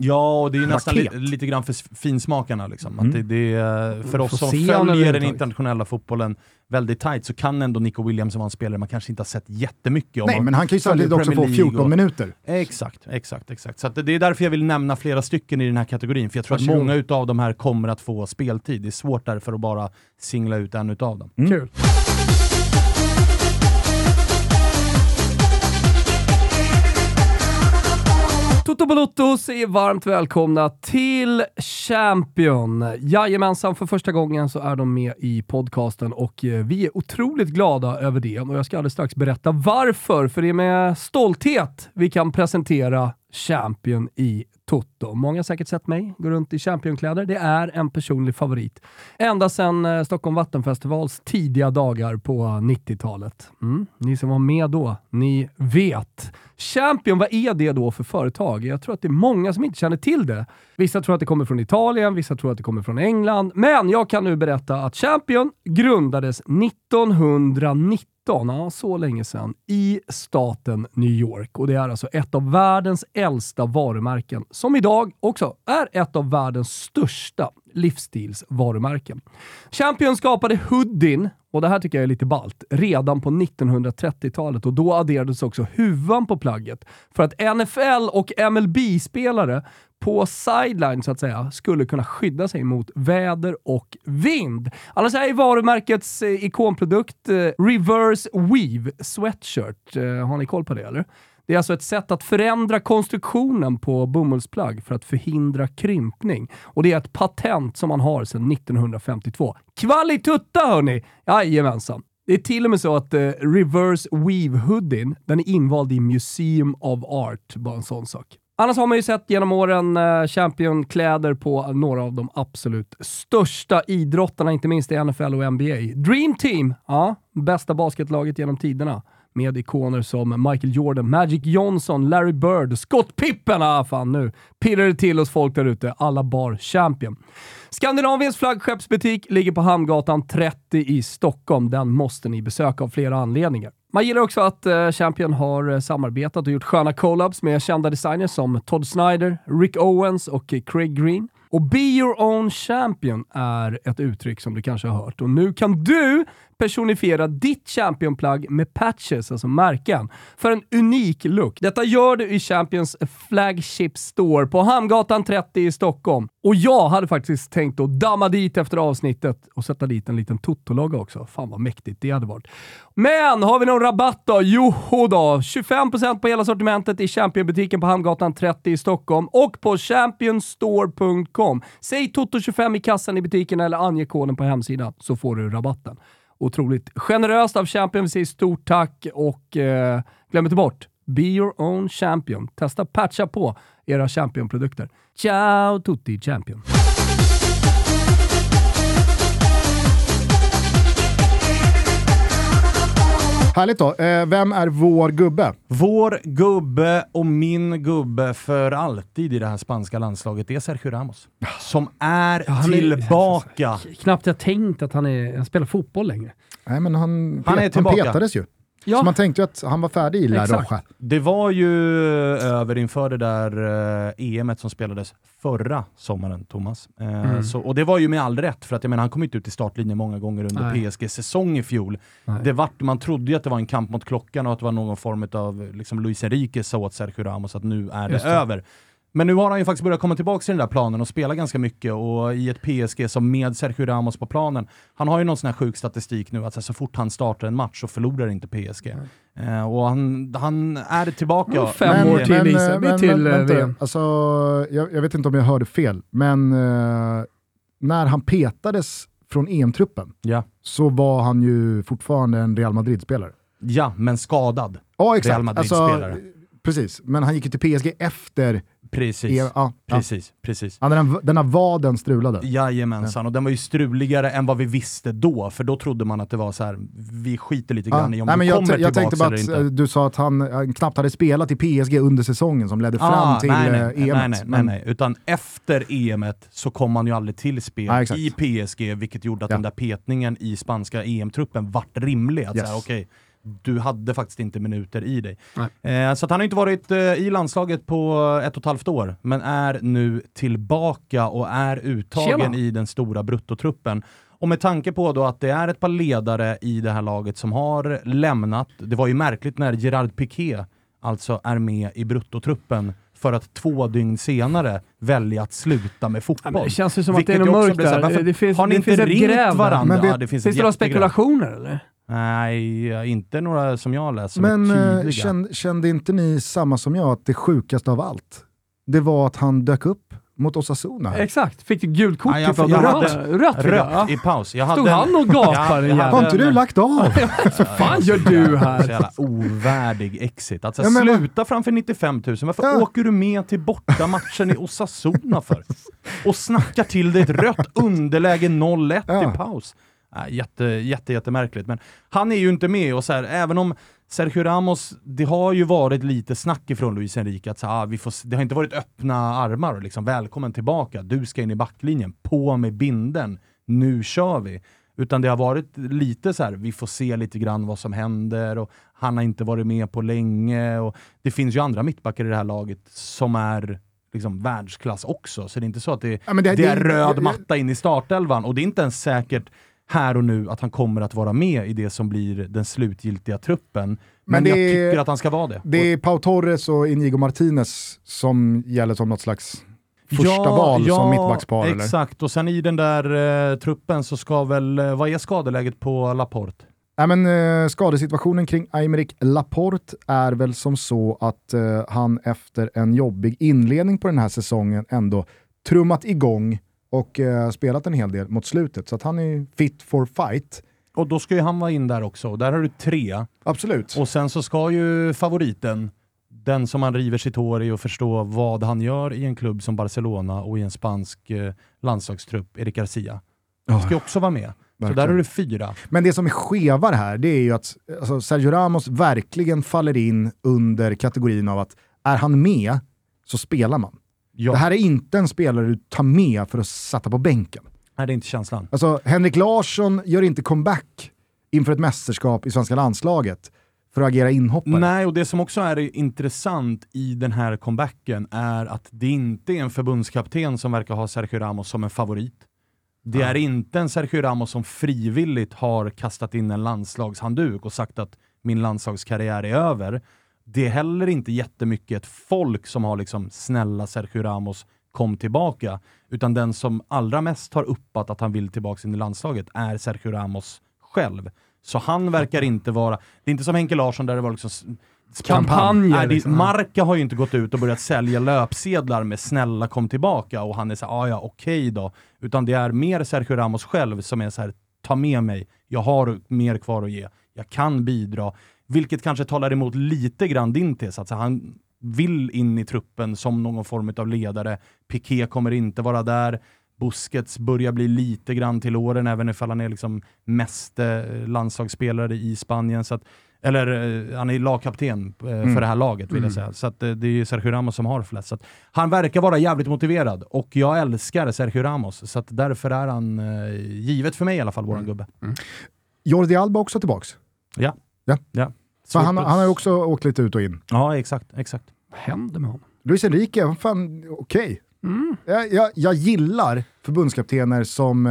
Ja, och det är ju nästan li lite grann för finsmakarna. Liksom. Mm. Att det, det för oss som följer den internationella fotbollen väldigt tight så kan ändå Nico Williams vara en spelare man kanske inte har sett jättemycket om. Nej, men han kan ju samtidigt också få Premier League 14 och- minuter. Exakt, exakt, exakt. Så att det är därför jag vill nämna flera stycken i den här kategorin, för jag tror att Varsågod. många utav de här kommer att få speltid. Det är svårt därför att bara singla ut en utav dem. Kul. Toto Balotto säger varmt välkomna till Champion. Jajamensan, för första gången så är de med i podcasten och eh, vi är otroligt glada över det. Och jag ska alldeles strax berätta varför, för det är med stolthet vi kan presentera Champion i Toto. Många har säkert sett mig gå runt i Championkläder. Det är en personlig favorit. Ända sedan eh, Stockholm Vattenfestivals tidiga dagar på 90-talet. Mm. Ni som var med då, ni vet. Champion, vad är det då för företag? Jag tror att det är många som inte känner till det. Vissa tror att det kommer från Italien, vissa tror att det kommer från England. Men jag kan nu berätta att Champion grundades 1990. 19, ja så länge sedan, i staten New York. Och det är alltså ett av världens äldsta varumärken, som idag också är ett av världens största livsstilsvarumärken. Champion skapade hoodien, och det här tycker jag är lite balt, redan på 1930-talet och då adderades också huvan på plagget för att NFL och MLB-spelare på sideline så att säga skulle kunna skydda sig mot väder och vind. Annars är varumärkets eh, ikonprodukt eh, Reverse Weave Sweatshirt. Eh, har ni koll på det eller? Det är alltså ett sätt att förändra konstruktionen på bomullsplagg för att förhindra krympning. Och det är ett patent som man har sedan 1952. Kvalitutta hörni! Jajamensan. Det är till och med så att eh, Reverse Weave Hoodien, den är invald i Museum of Art. Bara en sån sak. Annars har man ju sett genom åren eh, Champion-kläder på några av de absolut största idrottarna, inte minst i NFL och NBA. Dream Team, ja, bästa basketlaget genom tiderna med ikoner som Michael Jordan, Magic Johnson, Larry Bird, Scott Pippen. Ah, fan nu pirrar det till hos folk där ute. Alla bar Champion. Skandinaviens flaggskeppsbutik ligger på Hamngatan 30 i Stockholm. Den måste ni besöka av flera anledningar. Man gillar också att eh, Champion har eh, samarbetat och gjort sköna collabs med kända designers som Todd Snyder, Rick Owens och eh, Craig Green. Och Be Your Own Champion är ett uttryck som du kanske har hört och nu kan du personifiera ditt Champion-plagg med patches, alltså märken, för en unik look. Detta gör du i Champions Flagship Store på Hamngatan 30 i Stockholm. Och jag hade faktiskt tänkt att damma dit efter avsnittet och sätta dit en liten Toto-logga också. Fan vad mäktigt det hade varit. Men har vi någon rabatt då? Joho då, 25% på hela sortimentet i Champion-butiken på Hamngatan 30 i Stockholm och på championstore.com. Säg Toto25 i kassan i butiken eller ange koden på hemsidan så får du rabatten otroligt generöst av Champion. Vi säger stort tack och eh, glöm inte bort, be your own champion. Testa patcha på era Champion-produkter. Ciao tutti Champion! Härligt då. Eh, vem är vår gubbe? Vår gubbe och min gubbe för alltid i det här spanska landslaget, det är Sergio Ramos. Som är Ja, han är- tillbaka. Knappt jag tänkt att han, är, han spelar fotboll längre. Nej, men han, Han är han tillbaka. petades ju. Ja. Så man tänkte ju att han var färdig i La. Roja. Det var ju över inför det där eh, EMet som spelades förra sommaren, Thomas. Eh, Mm. så, och det var ju med all rätt, för att jag menar, han kom inte ut i startlinjen många gånger under Nej. PSGs säsong i fjol. Nej. Det vart, man trodde ju att det var en kamp mot klockan och att det var någon form av liksom, Luis Enrique sa åt Sergio Ramos att nu är det, det. över. Men nu har han ju faktiskt börjat komma tillbaka till den där planen och spela ganska mycket och i ett PSG som med Sergio Ramos på planen. Han har ju någon sån här sjuk statistik nu att så, här, så fort han startar en match så förlorar inte PSG. Eh, och han, han är tillbaka. Ja, fem år till, Lisa. eh, Vi till, eh, vänta, VM. Alltså, jag, jag vet inte om jag hörde fel, men eh, när han petades från EM-truppen Ja. så var han ju fortfarande en Real Madrid-spelare. ja, men skadad. Ja, exakt. Real Madrid-spelare. precis, men han gick ju till PSG efter Precis. EM. Ja, ja. Precis, precis. Ja, den, den här vaden strulade. Jajamensan, och den var ju struligare än vad vi visste då, för då trodde man att det var så här: vi skiter lite grann i om nej, du men jag, kommer jag tänkte tillbaks bara att inte. eh, du sa att han eh, knappt hade spelat i PSG under säsongen som ledde fram Ah, till nej, nej, eh, nej, EM. nej, nej, nej, nej, utan efter EMet så kom han ju aldrig till spel exakt. i PSG, vilket gjorde att Ja. den där petningen i spanska EM-truppen vart rimlig. Att Yes. så här, okej, du hade faktiskt inte minuter i dig. Eh, så han har inte varit eh, i landslaget på ett och ett halvt år, men är nu tillbaka och är uttagen Tjena. i den stora bruttotruppen. Och med tanke på då att det är ett par ledare i det här laget som har lämnat, det var ju märkligt när Gerard Piqué alltså är med i bruttotruppen för att två dygn senare välja att sluta med Ja, fotboll. men det känns ju som att det är Vilket något mörkt här, där. varför Det finns, har ni det inte finns ett ringt gräv varandra? Men vet- ja, det finns, Finns det några spekulationer eller? Nej, inte några som jag läst som Men är eh, kände, kände inte ni samma som jag, att det sjukaste av allt, det var att han dök upp mot Osasuna? Exakt, fick gult kort Ja, jag- typ jag rött, hade- rött, ja. Rött i paus. Jag Stod hade han och gapade, jäveln? Har inte du lagt av? Vad fan gör du här? Så jävla ovärdig exit. Alltså, Ja, men sluta framför 95 000. Varför Ja. åker du med till bortamatchen i Osasuna för? Och snackar till dig ett rött underläge 0-1 Ja. i paus. Äh, jätte, jätte, jättemärkligt. Men han är ju inte med och så här, även om Sergio Ramos, det har ju varit lite snack ifrån Luis Enrique att så, ah, vi får, det har inte varit öppna armar och liksom välkommen tillbaka, du ska in i backlinjen, på med binden, nu kör vi. Utan det har varit lite så här, vi får se lite grann vad som händer och han har inte varit med på länge. Och det finns ju andra mittbackar i det här laget som är liksom världsklass också. Så det är inte så att det, Ja, det- det, är det- röd matta in i startelvan och det är inte ens säkert här och nu att han kommer att vara med i det som blir den slutgiltiga truppen. Men, Men jag är- tycker att han ska vara det. Det är Pau Torres och Inigo Martinez som gäller som något slags första val som mittbackspar. Eller? exakt. Och sen i den där eh, truppen så ska väl, eh, vad är skadeläget på Laporte? Nej, men, eh, skadesituationen kring Aymeric Laporte är väl som så att eh, han efter en jobbig inledning på den här säsongen ändå trummat igång och eh, spelat en hel del mot slutet. Så att han är fit for fight. Och då ska ju han vara in där också. Där har du tre. Absolut. Och sen så ska ju favoriten, den som han river sitt hår i och förstå vad han gör i en klubb som Barcelona och i en spansk eh, landslagstrupp, Eric Garcia. Ja, Ska ju också vara med. Så verkligen. där har du fyra. Men det som är skevar här, det är ju att alltså, Sergio Ramos verkligen faller in under kategorin av att är han med så spelar man. Ja. Det här är inte en spelare du tar med för att sätta på bänken. Nej, det är inte känslan. Alltså, Henrik Larsson gör inte comeback inför ett mästerskap i svenska landslaget för att agera inhoppare. Nej, och det som också är intressant i den här comebacken är att det inte är en förbundskapten som verkar ha Sergio Ramos som en favorit. Det är inte en Sergio Ramos som frivilligt har kastat in en landslagshandduk och sagt att min landslagskarriär är över. Det är heller inte jättemycket ett folk som har liksom snälla Sergio Ramos kom tillbaka, utan den som allra mest har uppat att han vill tillbaka in i landslaget är Sergio Ramos själv. Så han verkar inte vara, det är inte som Henke Larsson där det var liksom Kampanjer, Nej, liksom. Marca har ju inte gått ut och börjat sälja löpsedlar med “snälla kom tillbaka” och han är såhär “ja ja, okej då”. Utan det är mer Sergio Ramos själv som är så här “ta med mig, jag har mer kvar att ge, jag kan bidra”. Vilket kanske talar emot lite grann din tes, att så han vill in i truppen som någon form av ledare. Piqué kommer inte vara där. Busquets börjar bli lite grann till åren, även ifall han är liksom mest eh, landslagsspelare i Spanien. Så att, eller eh, han är lagkapten eh, för det här laget vill jag säga. Så att, det är ju Sergio Ramos som har flest. Så att, han verkar vara jävligt motiverad och jag älskar Sergio Ramos. Så att därför är han givet för mig i alla fall, våran gubbe. Jordi Alba också tillbaks. Ja. Ja. ja. Så han, han har ju också åkt lite ut och in. Ja, exakt. exakt. Vad händer med honom? Luis Enrique, fan, okej. Jag, jag, jag gillar förbundskaptener som,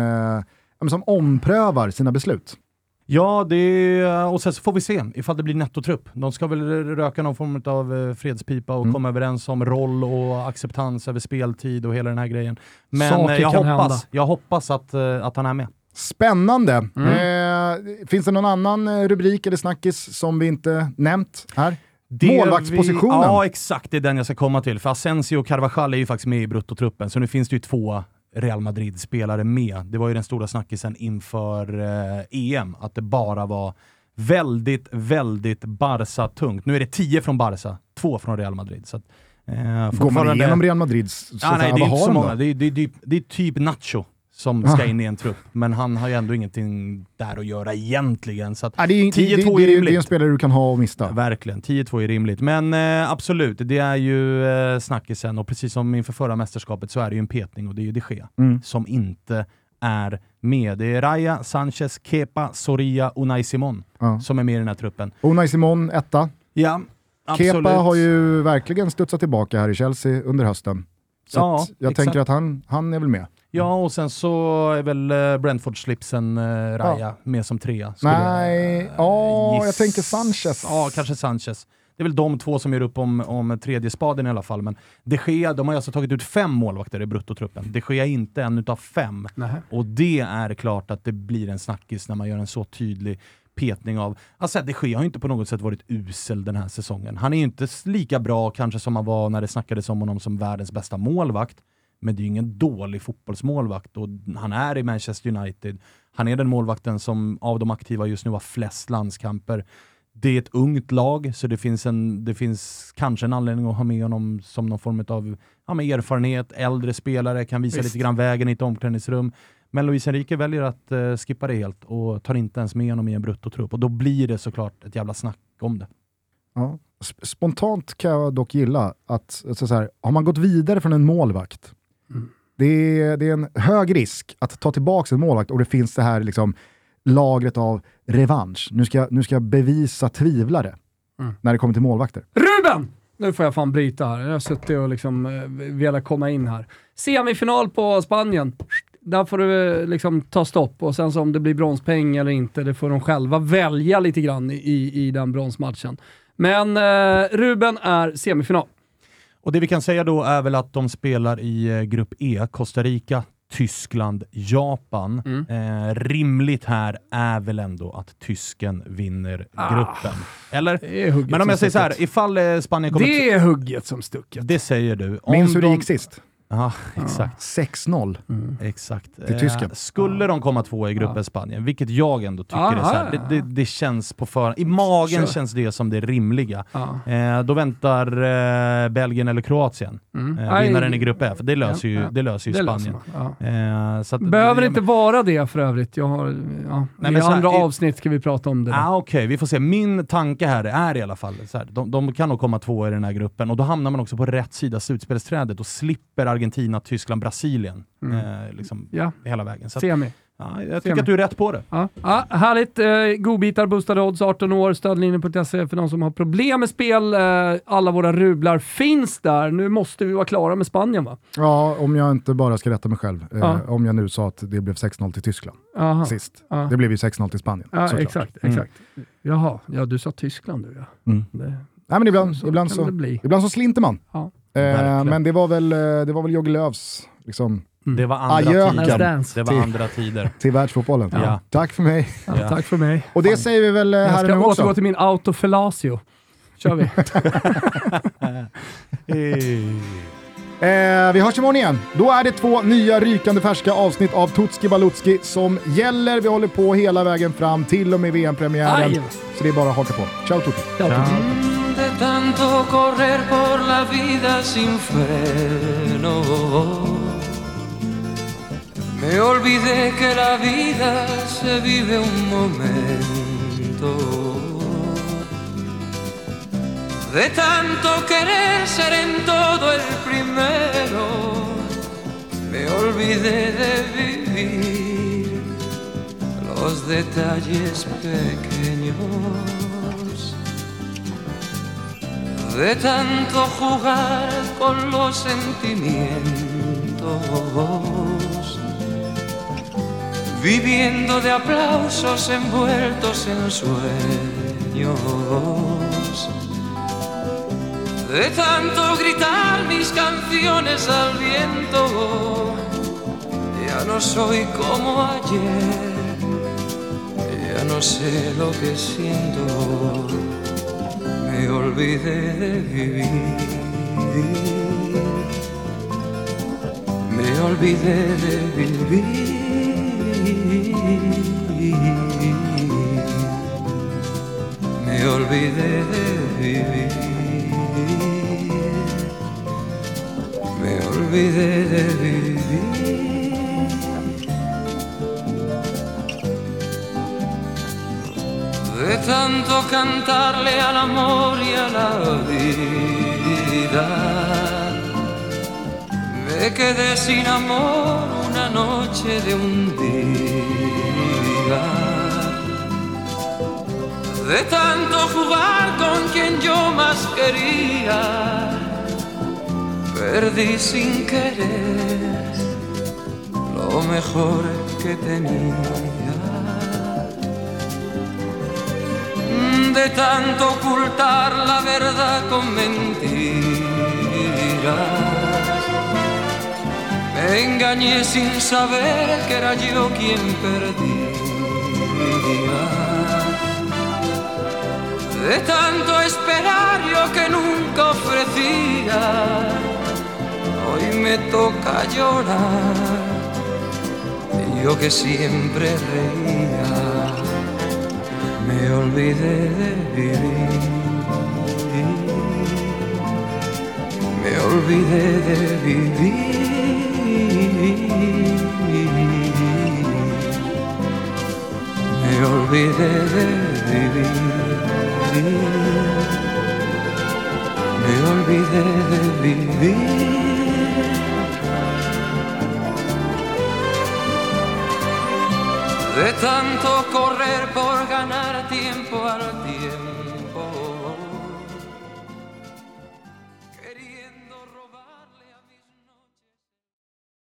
eh, som omprövar sina beslut. Ja, det, och sen så får vi se ifall det blir nettotrupp. De ska väl röka någon form av eh, fredspipa och Mm. komma överens om roll och acceptans över speltid och hela den här grejen. Men Saker jag, kan hoppas, hända. jag hoppas att, eh, att han är med. Spännande. Mm. Eh, finns det någon annan eh, rubrik eller snackis som vi inte nämnt här? Det Målvaktspositionen. Vi, ja, exakt. Det är den jag ska komma till. För Asensio och Carvajal är ju faktiskt med i bruttotruppen, så nu finns det ju två Real Madrid-spelare med. Det var ju den stora snackisen inför eh, EM, att det bara var väldigt, väldigt Barca-tungt. Nu är det tio från Barca, två från Real Madrid. Så att, eh, Går man igenom Real Madrids, så Ja, nej, det är vad har så de många. Det är, det, är, det, är, det är typ Nacho som Ah. ska in i en trupp, men han har ju ändå ingenting där att göra egentligen. Så att, Ja, det, är, ju- det, det, 10-2 det, är det, det är rimligt. en spelare du kan ha och mista. Verkligen, 10-2 är rimligt. Men eh, absolut, det är ju eh, snackisen och precis som inför förra mästerskapet så är det ju en petning och det är ju de Gea Mm. som inte är med. Det är Raya, Sanchez, Kepa, Soria och Unai Simon Ja. som är med i den här truppen. Unai Simon, etta. Ja, absolut. Kepa har ju verkligen studsat tillbaka här i Chelsea under hösten. Så Ja, jag exakt. tänker att han, han är väl med. Ja, och sen så är väl eh, Brentford-slipsen eh, Raya med som trea. Nej, jag, eh, ja, jag giss- tänker Sanchez. Ja, kanske Sanchez. Det är väl de två som gör upp om, om tredje spaden i alla fall. Men de Gea, de har alltså tagit ut fem målvakter i bruttotruppen. De Gea är inte en utav fem. Nähä. Och det är klart att det blir en snackis när man gör en så tydlig petning av... Alltså de Gea har ju inte på något sätt varit usel den här säsongen. Han är ju inte lika bra kanske som han var när det snackades om honom som världens bästa målvakt. Men det är ju ingen dålig fotbollsmålvakt och han är i Manchester United. Han är den målvakten som av de aktiva just nu har flest landskamper. Det är ett ungt lag, så det finns, en, det finns kanske en anledning att ha med honom som någon form av ja, med erfarenhet, äldre spelare, kan visa Visst. lite grann vägen i ett omklädningsrum. Men Luis Enrique väljer att eh, skippa det helt och tar inte ens med honom i en bruttotrupp. Och då blir det såklart ett jävla snack om det. Ja. Sp- Spontant kan jag dock gilla att, alltså så här, har man gått vidare från en målvakt, Mm. det, är, det är en hög risk att ta tillbaka en målvakt och det finns det här liksom, lagret av revansch. Nu ska, nu ska jag bevisa tvivlare Mm. när det kommer till målvakter. Ruben! Nu får jag fan bryta här. Jag har suttit och liksom eh, velat komma in här. Semifinal på Spanien. Där får du eh, liksom ta stopp och sen så om det blir bronspeng eller inte, det får de själva välja lite grann i, i den bronsmatchen. Men eh, Ruben är semifinal. Och det vi kan säga då är väl att de spelar i eh, grupp E, Costa Rica, Tyskland, Japan. Mm. Eh, rimligt här är väl ändå att tysken vinner gruppen. Eller? Men om jag säger så här, stucket. ifall eh, Spanien kommer... Det är hugget som stucket. det säger du. Om Minns hur det de- gick sist? Ja, exakt. 6-0. Exakt. Till. Eh, skulle de komma två i gruppen Spanien, vilket jag ändå tycker Ja, är så här, ja, det, ja. det, det känns på förhand. I magen Kör. känns det som det rimliga. Ja. Eh, då väntar eh, Belgien eller Kroatien. Mm. Eh, vinnaren i grupp F. Det löser ju, Ja, ja. det löser ju det löser Spanien. Ja. Eh, att, Behöver det- inte vara det för övrigt. Jag har, ja, Nej, I här, andra i- avsnitt ska vi prata om det. Ah, Okej, vi får se. Min tanke här är i alla fall så här, de, de kan nog komma två i den här gruppen och då hamnar man också på rätt sida slutspelsträdet och slipper Argentina, Tyskland, Brasilien eh, liksom Mm. Ja, hela vägen. Så att, semi. ja, jag Semi. tycker att du är rätt på det. Ja. Ja, härligt. Eh, godbitar, boostade odds, 18 år, stödlinjen.se för de som har problem med spel. Eh, alla våra rublar finns där. Nu måste vi vara klara med Spanien va? Ja, om jag inte bara ska rätta mig själv. Eh, Ja. Om jag nu sa att det blev 6-0 till Tyskland Aha. sist. Ja. Det blev ju 6-0 till Spanien. Ja, såklart. exakt. exakt. Jaha, ja du sa Tyskland du ja. Mm. Det, Nej, men ibland, så ibland, så, ibland så slinter man. Ja. Eh, men det var väl, eh, det var väl Jogge Lööfs liksom, Det var andra tider. Det var Till- andra tider. till världsfotbollen. Ja. Tack för mig. Ja. Tack för mig. Och det säger vi väl eh, Jag här ska nu återgå också. till min autofellatio. Kör vi. Eh, vi hörs imorgon igen. Då är det två nya rykande färska avsnitt av Tutski Balutski som gäller. Vi håller på hela vägen fram till och med VM-premiären. Så det är bara att haka på. Ciao Tutti! Ja, de tanto correr por la vida sin freno. Me olvidé que la vida se vive un momento. De tanto querer ser en todo el primero, me olvidé de vivir los detalles pequeños. De tanto jugar con los sentimientos, viviendo de aplausos envueltos en sueños. De tanto gritar mis canciones al viento, ya no soy como ayer, ya no sé lo que siento, me olvidé de vivir, me olvidé de vivir. Me olvidé de vivir. Me olvidé de vivir. De tanto cantarle al amor y a la vida. Me quedé sin amor una noche de un día. De tanto jugar con quien yo más quería, perdí sin querer lo mejor que tenía. De tanto ocultar la verdad con mentiras, me engañé sin saber que era yo quien perdía. De tanto esperar yo que nunca ofrecía, hoy me toca llorar. Yo que siempre reía, me olvidé de vivir. Me olvidé de vivir. Me olvidé de vivir. Me olvidé de vivir. de tanto correr por ganar tiempo al tiempo.